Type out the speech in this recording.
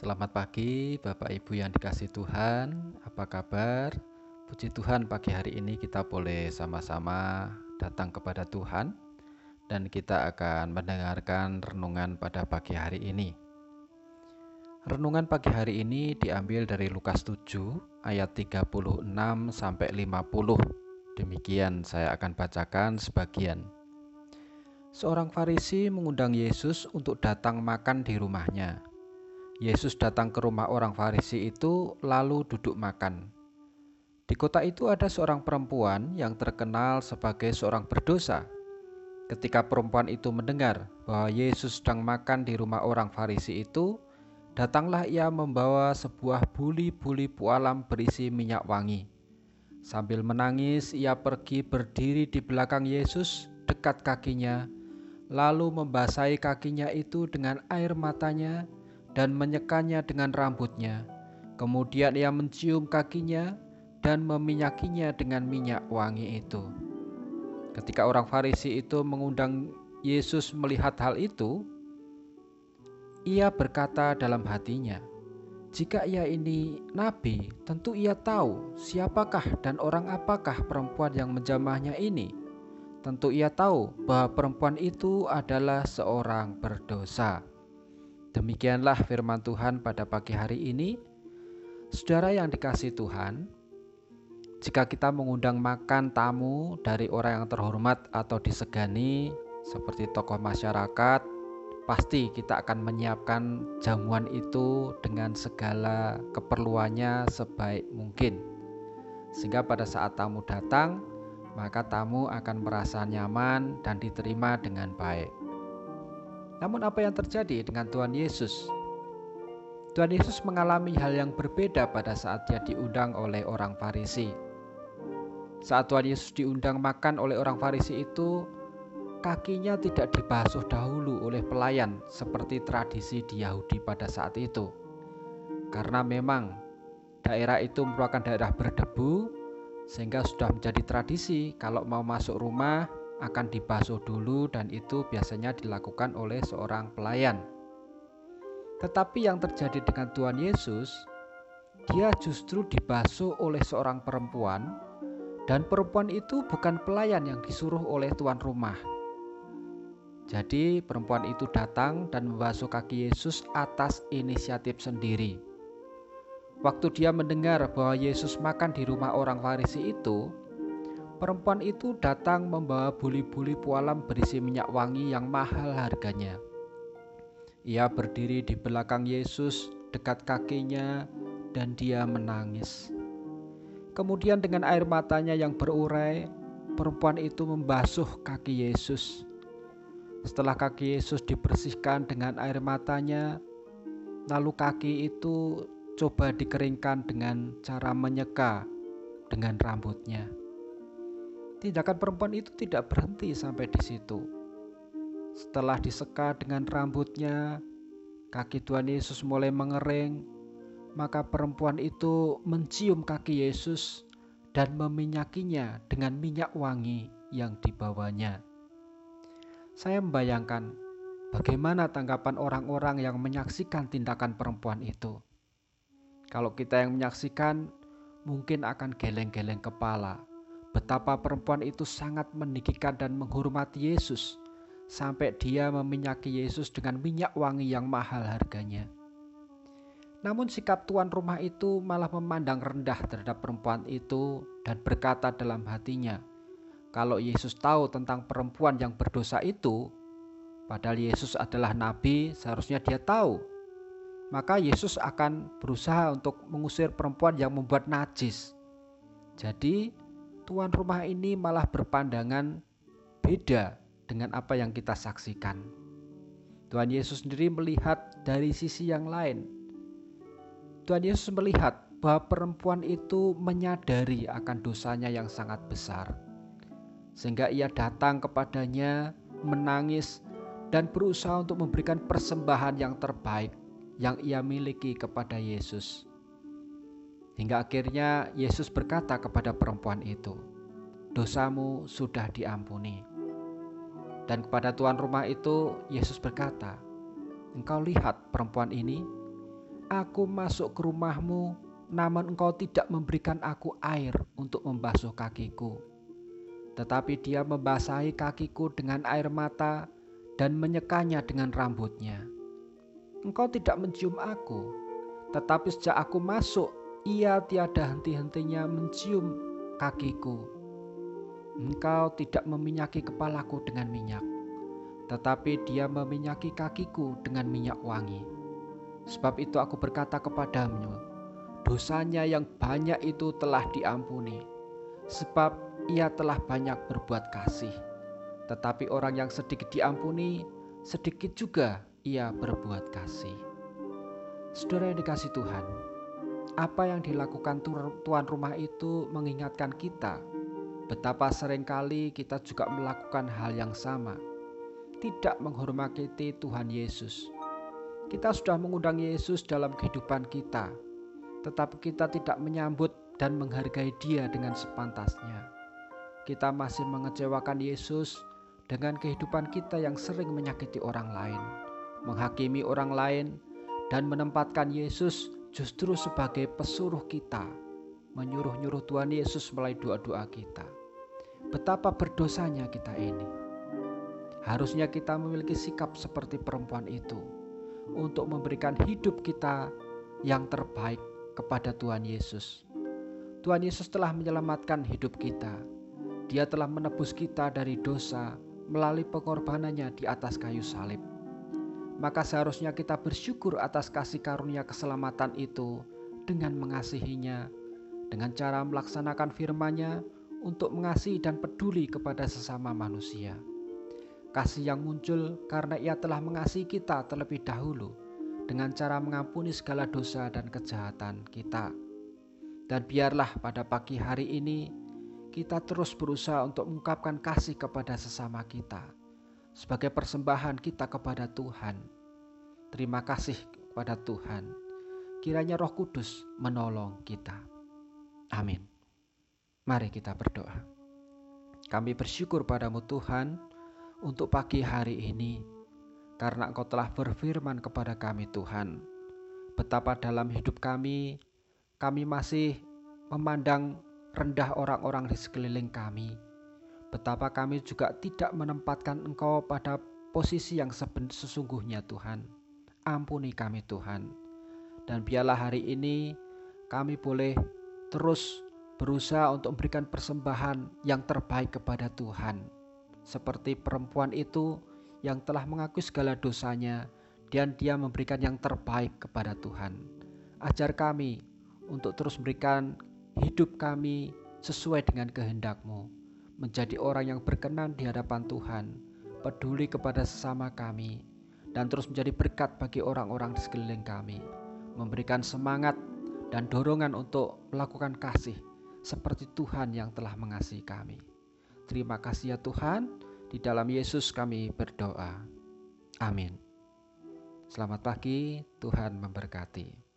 Selamat pagi, Bapak Ibu yang dikasih Tuhan. Apa kabar? Puji Tuhan, pagi hari ini kita boleh sama-sama datang kepada Tuhan, dan kita akan mendengarkan renungan pada pagi hari ini. Renungan pagi hari ini diambil dari Lukas 7 ayat 36 sampai 50. Demikian saya akan bacakan sebagian. Seorang Farisi mengundang Yesus untuk datang makan di rumahnya. Yesus datang ke rumah orang Farisi itu, lalu duduk makan. Di kota itu ada seorang perempuan yang terkenal sebagai seorang berdosa. Ketika perempuan itu mendengar bahwa Yesus sedang makan di rumah orang Farisi itu, datanglah ia membawa sebuah buli-buli pualam berisi minyak wangi. Sambil menangis, ia pergi berdiri di belakang Yesus, dekat kakinya, lalu membasahi kakinya itu dengan air matanya dan menyekanya dengan rambutnya. Kemudian ia mencium kakinya dan meminyakinya dengan minyak wangi itu. Ketika orang Farisi itu mengundang Yesus melihat hal itu, ia berkata dalam hatinya, "Jika ia ini nabi, tentu ia tahu siapakah dan orang apakah perempuan yang menjamahnya ini. Tentu ia tahu bahwa perempuan itu adalah seorang berdosa." Demikianlah firman Tuhan pada pagi hari ini. Saudara yang dikasih Tuhan, jika kita mengundang makan tamu dari orang yang terhormat atau disegani seperti tokoh masyarakat, pasti kita akan menyiapkan jamuan itu dengan segala keperluannya sebaik mungkin. Sehingga pada saat tamu datang, maka tamu akan merasa nyaman dan diterima dengan baik. Namun apa yang terjadi dengan Tuhan Yesus? Tuhan Yesus mengalami hal yang berbeda pada saat dia diundang oleh orang Farisi. Saat Tuhan Yesus diundang makan oleh orang Farisi itu, kakinya tidak dibasuh dahulu oleh pelayan seperti tradisi di Yahudi pada saat itu. Karena memang daerah itu merupakan daerah berdebu, sehingga sudah menjadi tradisi kalau mau masuk rumah akan dibasuh dulu dan itu biasanya dilakukan oleh seorang pelayan. Tetapi yang terjadi dengan Tuhan Yesus, dia justru dibasuh oleh seorang perempuan dan perempuan itu bukan pelayan yang disuruh oleh tuan rumah. Jadi perempuan itu datang dan membasuh kaki Yesus atas inisiatif sendiri. Waktu dia mendengar bahwa Yesus makan di rumah orang Farisi itu, Perempuan itu datang membawa buli-buli pualam berisi minyak wangi yang mahal harganya. Ia berdiri di belakang Yesus, dekat kakinya, dan dia menangis. Kemudian, dengan air matanya yang berurai, perempuan itu membasuh kaki Yesus. Setelah kaki Yesus dibersihkan dengan air matanya, lalu kaki itu coba dikeringkan dengan cara menyeka dengan rambutnya. Tindakan perempuan itu tidak berhenti sampai di situ. Setelah diseka dengan rambutnya, kaki Tuhan Yesus mulai mengering, maka perempuan itu mencium kaki Yesus dan meminyakinya dengan minyak wangi yang dibawanya. Saya membayangkan bagaimana tanggapan orang-orang yang menyaksikan tindakan perempuan itu. Kalau kita yang menyaksikan, mungkin akan geleng-geleng kepala betapa perempuan itu sangat meninggikan dan menghormati Yesus sampai dia meminyaki Yesus dengan minyak wangi yang mahal harganya. Namun sikap tuan rumah itu malah memandang rendah terhadap perempuan itu dan berkata dalam hatinya, kalau Yesus tahu tentang perempuan yang berdosa itu, padahal Yesus adalah nabi, seharusnya dia tahu. Maka Yesus akan berusaha untuk mengusir perempuan yang membuat najis. Jadi tuan rumah ini malah berpandangan beda dengan apa yang kita saksikan. Tuhan Yesus sendiri melihat dari sisi yang lain. Tuhan Yesus melihat bahwa perempuan itu menyadari akan dosanya yang sangat besar, sehingga ia datang kepadanya, menangis, dan berusaha untuk memberikan persembahan yang terbaik yang ia miliki kepada Yesus. Hingga akhirnya Yesus berkata kepada perempuan itu, "Dosamu sudah diampuni." Dan kepada tuan rumah itu Yesus berkata, "Engkau lihat perempuan ini, Aku masuk ke rumahmu, namun engkau tidak memberikan aku air untuk membasuh kakiku. Tetapi dia membasahi kakiku dengan air mata dan menyekanya dengan rambutnya. Engkau tidak mencium aku, tetapi sejak aku masuk, ia tiada henti-hentinya mencium kakiku. Engkau tidak meminyaki kepalaku dengan minyak, tetapi dia meminyaki kakiku dengan minyak wangi. Sebab itu aku berkata kepadamu, dosanya yang banyak itu telah diampuni, sebab ia telah banyak berbuat kasih. Tetapi orang yang sedikit diampuni, sedikit juga ia berbuat kasih. Saudara yang dikasih Tuhan, apa yang dilakukan tuan rumah itu mengingatkan kita betapa sering kali kita juga melakukan hal yang sama, tidak menghormati Tuhan Yesus. Kita sudah mengundang Yesus dalam kehidupan kita, tetapi kita tidak menyambut dan menghargai Dia dengan sepantasnya. Kita masih mengecewakan Yesus dengan kehidupan kita yang sering menyakiti orang lain menghakimi orang lain, dan menempatkan Yesus justru sebagai pesuruh kita, menyuruh-nyuruh Tuhan Yesus melalui doa-doa kita. Betapa berdosanya kita ini. Harusnya kita memiliki sikap seperti perempuan itu untuk memberikan hidup kita yang terbaik kepada Tuhan Yesus. Tuhan Yesus telah menyelamatkan hidup kita. Dia telah menebus kita dari dosa melalui pengorbanannya di atas kayu salib maka seharusnya kita bersyukur atas kasih karunia keselamatan itu dengan mengasihinya, dengan cara melaksanakan firman-Nya untuk mengasihi dan peduli kepada sesama manusia. Kasih yang muncul karena Ia telah mengasihi kita terlebih dahulu dengan cara mengampuni segala dosa dan kejahatan kita. Dan biarlah pada pagi hari ini kita terus berusaha untuk mengungkapkan kasih kepada sesama kita sebagai persembahan kita kepada Tuhan. Terima kasih kepada Tuhan. Kiranya Roh Kudus menolong kita. Amin. Mari kita berdoa. Kami bersyukur padamu Tuhan untuk pagi hari ini karena Engkau telah berfirman kepada kami Tuhan. Betapa dalam hidup kami, kami masih memandang rendah orang-orang di sekeliling kami Betapa kami juga tidak menempatkan Engkau pada posisi yang sesungguhnya Tuhan. Ampuni kami Tuhan. Dan biarlah hari ini kami boleh terus berusaha untuk memberikan persembahan yang terbaik kepada Tuhan. Seperti perempuan itu yang telah mengakui segala dosanya dan dia memberikan yang terbaik kepada Tuhan. Ajar kami untuk terus memberikan hidup kami sesuai dengan kehendak-Mu menjadi orang yang berkenan di hadapan Tuhan, peduli kepada sesama kami, dan terus menjadi berkat bagi orang-orang di sekeliling kami, memberikan semangat dan dorongan untuk melakukan kasih seperti Tuhan yang telah mengasihi kami. Terima kasih ya Tuhan, di dalam Yesus kami berdoa. Amin. Selamat pagi, Tuhan memberkati.